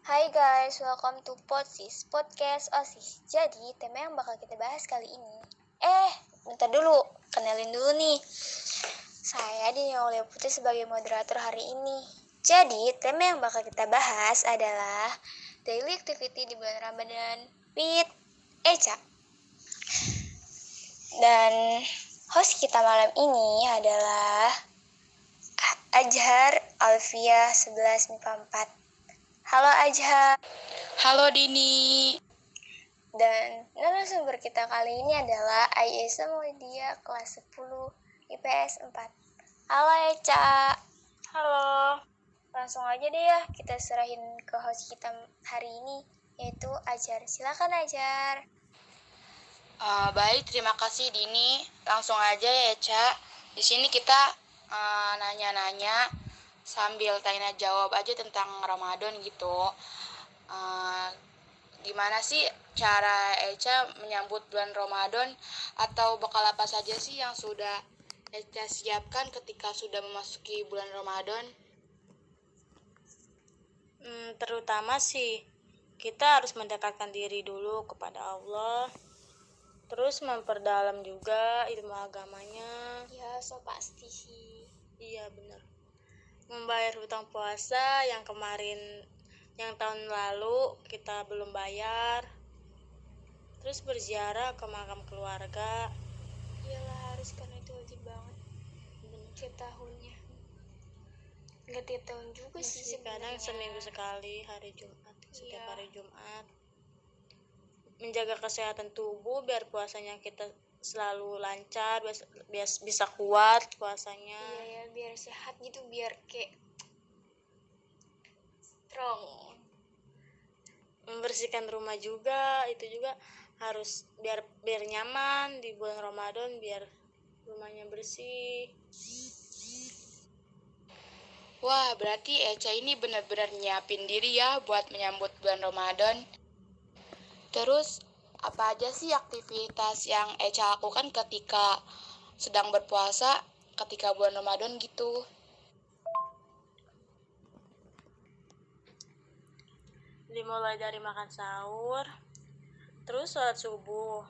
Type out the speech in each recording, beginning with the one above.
Hai guys, welcome to Podsis, podcast OSIS. Jadi, tema yang bakal kita bahas kali ini. Eh, bentar dulu, kenalin dulu nih. Saya Dini Aulia Putri sebagai moderator hari ini. Jadi, tema yang bakal kita bahas adalah daily activity di bulan Ramadan with Eca. Dan host kita malam ini adalah Ajhar Alfia 11 MIPA 4. Halo Ajhar. Halo Dini. Dan narasumber kita kali ini adalah Aisyah Mulia kelas 10 IPS 4. Halo Eca. Halo. Langsung aja deh ya kita serahin ke host kita hari ini yaitu Ajar. Silakan Ajar. Uh, baik, terima kasih Dini. Langsung aja ya, Ca. Di sini kita uh, nanya-nanya sambil tanya jawab aja tentang Ramadan gitu. Uh, gimana sih cara Eca menyambut bulan Ramadan atau bakal apa saja sih yang sudah Eca siapkan ketika sudah memasuki bulan Ramadan? Hmm, terutama sih kita harus mendekatkan diri dulu kepada Allah terus memperdalam juga ilmu agamanya Ya, so pasti sih. iya benar membayar hutang puasa yang kemarin yang tahun lalu kita belum bayar terus berziarah ke makam keluarga Iyalah harus karena itu wajib banget. Tiap tahunnya. Enggak tiap tahun juga sih sih kadang seminggu sekali hari Jumat setiap Iya. hari Jumat menjaga kesehatan tubuh biar puasanya kita selalu lancar bias, bias- bisa kuat puasanya Iya ya, biar sehat gitu, biar kayak strong. membersihkan rumah juga itu juga harus biar biar nyaman di bulan Ramadan biar rumahnya bersih Wah, berarti Eca ini benar-benar nyiapin diri ya buat menyambut bulan Ramadan. Terus, apa aja sih aktivitas yang Eca lakukan ketika sedang berpuasa ketika bulan Ramadan gitu? dimulai dari makan sahur terus sholat subuh.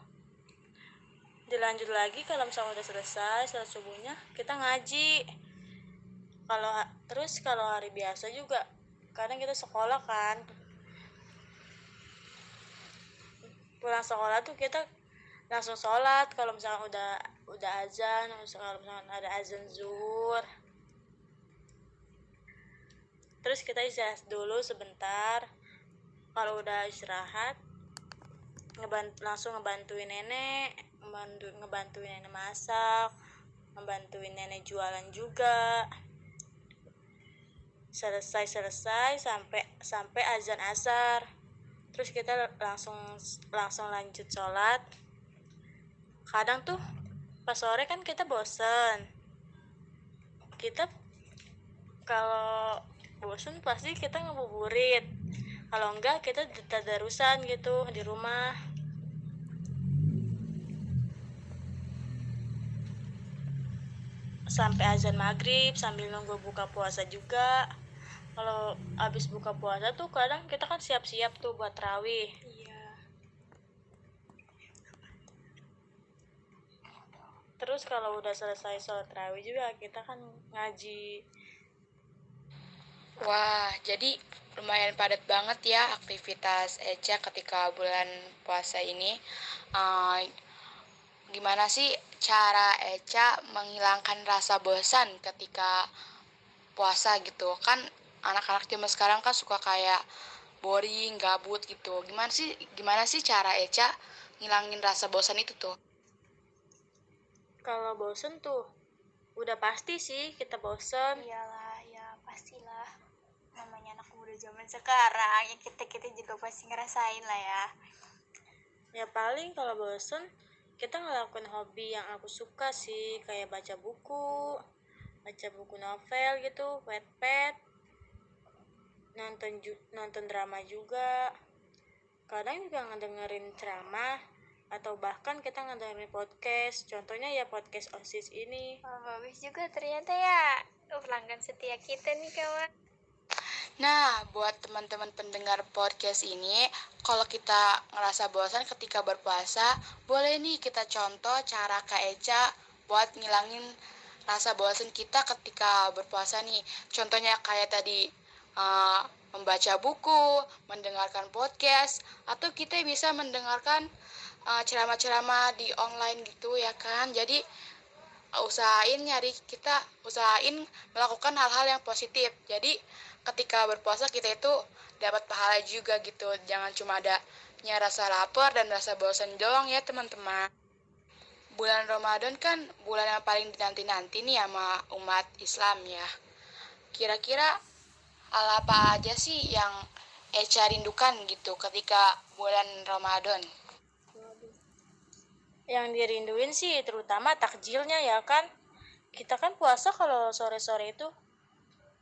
Dilanjut lagi kalau misalnya udah selesai sholat subuhnya kita ngaji. Kalau terus kalau hari biasa juga kadang kita sekolah kan pulang sekolah tuh kita langsung sholat kalau misalnya udah udah azan kalau misalnya ada azan zuhur. Terus kita istirahat dulu sebentar. Kalau udah istirahat ngebant langsung ngebantuin nenek ngebantu ngebantuin nenek masak ngebantuin nenek jualan juga. Selesai selesai sampai sampai azan asar terus kita langsung langsung lanjut sholat. Kadang tuh pas sore kan kita bosen. Kita kalau bosen pasti kita ngebuburit. Kalau enggak kita tadarusan gitu di rumah. Sampai azan maghrib sambil nunggu buka puasa juga kalau habis buka puasa tuh kadang kita kan siap-siap tuh buat rawih Iya. terus kalau udah selesai sholat rawih juga kita kan ngaji Wah, jadi lumayan padat banget ya aktivitas Eca ketika bulan puasa ini. Eh, gimana sih cara Eca menghilangkan rasa bosan ketika puasa gitu? Kan anak-anak zaman sekarang kan suka kayak boring, gabut gitu. Gimana sih gimana sih cara Eca ngilangin rasa bosan itu tuh? kalau bosen tuh udah pasti sih kita bosen Iyalah, ya pastilah. Namanya anak muda zaman sekarang, ya kita-kita juga pasti ngerasain lah ya. ya paling kalau bosen kita ngelakuin hobi yang aku suka sih kayak baca buku baca buku novel gitu pet nonton ju- nonton drama juga kadang juga ngedengerin ceramah atau bahkan kita ngedengerin podcast contohnya ya podcast osis ini Wah, bagus juga ternyata ya. Oh, pelanggan setia kita nih kawan. Nah, buat teman-teman pendengar podcast ini, kalau kita ngerasa bosan ketika berpuasa, boleh nih kita contoh cara Kak Eca buat ngilangin rasa bosan kita ketika berpuasa nih. Contohnya kayak tadi uh, membaca buku, mendengarkan podcast, atau kita bisa mendengarkan uh, ceramah-ceramah di online gitu ya kan. Jadi usahain nyari kita usahain melakukan hal-hal yang positif. Jadi ketika berpuasa kita itu dapat pahala juga gitu jangan cuma ada rasa lapar dan rasa bosan doang ya teman-teman bulan Ramadan kan bulan yang paling dinanti-nanti nih sama umat Islam ya kira-kira hal apa aja sih yang Eca rindukan gitu ketika bulan Ramadan. Yang dirinduin sih terutama takjilnya ya kan. Kita kan puasa kalau sore-sore itu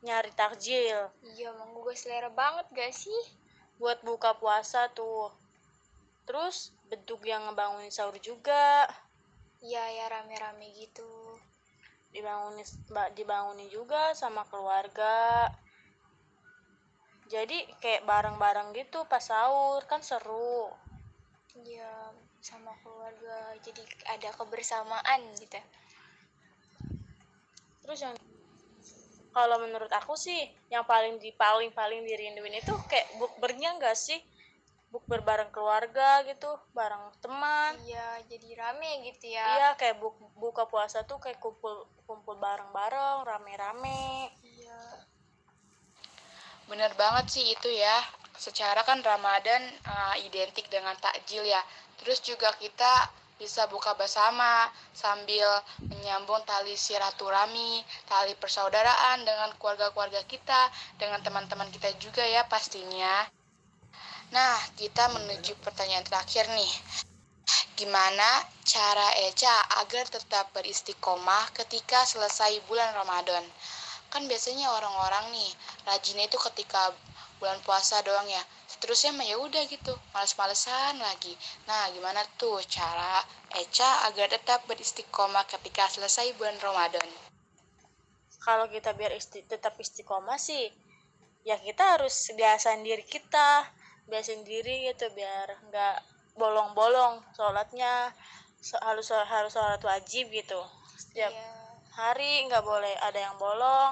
nyari takjil. Iya emang gue selera banget gak sih? Buat buka puasa tuh. Terus bentuk yang ngebangunin sahur juga. Iya ya rame-rame gitu. Dibangunin dibangunin juga sama keluarga jadi kayak bareng-bareng gitu pas sahur kan seru. Iya sama keluarga. Jadi ada kebersamaan gitu terus yang kalau menurut aku sih yang paling di paling paling dirinduin itu kayak bukbernya enggak sih? Bukber bareng keluarga gitu bareng teman. Iya jadi rame gitu ya. Iya kayak buk, buka puasa tuh kayak kumpul kumpul bareng bareng rame rame bener banget sih itu ya secara kan ramadan uh, identik dengan takjil ya terus juga kita bisa buka bersama sambil menyambung tali silaturahmi, tali persaudaraan dengan keluarga-keluarga kita, dengan teman-teman kita juga ya pastinya. Nah, kita menuju pertanyaan terakhir nih. Gimana cara Eca agar tetap beristiqomah ketika selesai bulan Ramadan? Kan biasanya orang-orang nih rajinnya itu ketika bulan puasa doang ya seterusnya mah ya udah gitu males-malesan lagi. Nah gimana tuh cara Eca agar tetap beristiqomah ketika selesai bulan Ramadan? Kalau kita biar isti tetap istiqomah sih ya kita harus biasain diri kita biasain diri gitu biar nggak bolong-bolong sholatnya harus harus sholat wajib gitu. Setiap yeah. Hari nggak boleh ada yang bolong.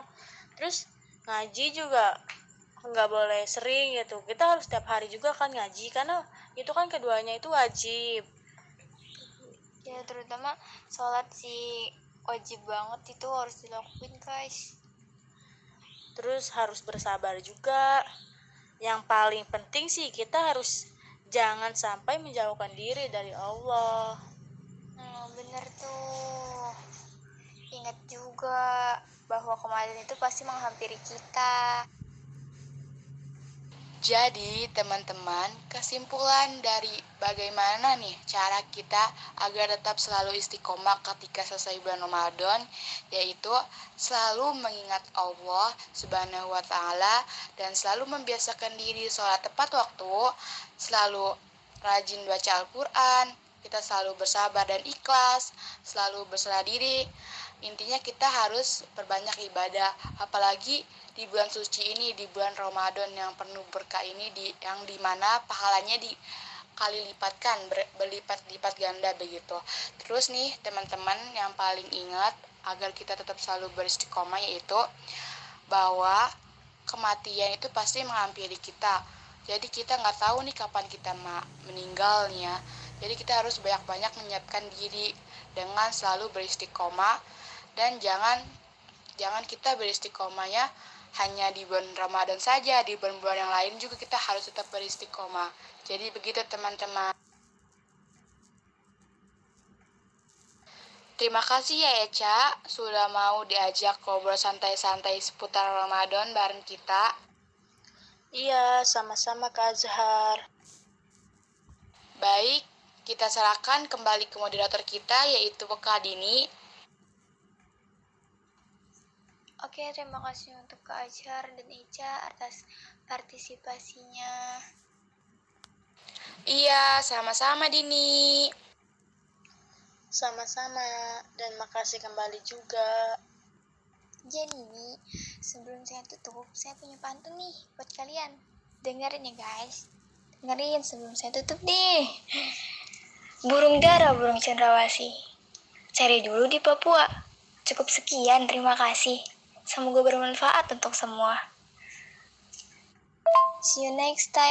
Terus ngaji juga nggak boleh sering gitu. Kita harus setiap hari juga kan ngaji karena itu kan keduanya itu wajib. Ya terutama sholat sih wajib banget itu harus dilakuin guys. Terus harus bersabar juga. Yang paling penting sih kita harus jangan sampai menjauhkan diri dari Allah. Hmm, bener tuh ingat juga bahwa kemarin itu pasti menghampiri kita jadi, teman-teman, kesimpulan dari bagaimana nih cara kita agar tetap selalu istiqomah ketika selesai bulan Ramadan, yaitu selalu mengingat Allah Subhanahu wa taala dan selalu membiasakan diri sholat tepat waktu, selalu rajin baca Al-Qur'an, kita selalu bersabar dan ikhlas, selalu berserah diri. Intinya kita harus berbanyak ibadah, apalagi di bulan suci ini di bulan Ramadan yang penuh berkah ini di yang di mana pahalanya di kali lipatkan ber, berlipat-lipat ganda begitu. Terus nih teman-teman yang paling ingat agar kita tetap selalu beristiqomah yaitu bahwa kematian itu pasti menghampiri kita. Jadi kita nggak tahu nih kapan kita meninggalnya. Jadi kita harus banyak-banyak menyiapkan diri dengan selalu beristiqomah dan jangan jangan kita beristiqomahnya hanya di bulan Ramadan saja, di bulan-bulan yang lain juga kita harus tetap beristiqomah. Jadi begitu teman-teman. Terima kasih ya Eca sudah mau diajak ngobrol santai-santai seputar Ramadan bareng kita. Iya, sama-sama Kak Azhar. Baik, kita serahkan kembali ke moderator kita yaitu Kak Dini. Oke, terima kasih untuk Kak Ajar dan Eca atas partisipasinya. Iya, sama-sama Dini. Sama-sama, dan makasih kembali juga. Jadi nih, sebelum saya tutup, saya punya pantun nih buat kalian. Dengerin ya guys. Dengerin sebelum saya tutup nih. Burung dara, burung cendrawasih. Cari dulu di Papua. Cukup sekian, terima kasih. Semoga bermanfaat untuk semua. See you next time.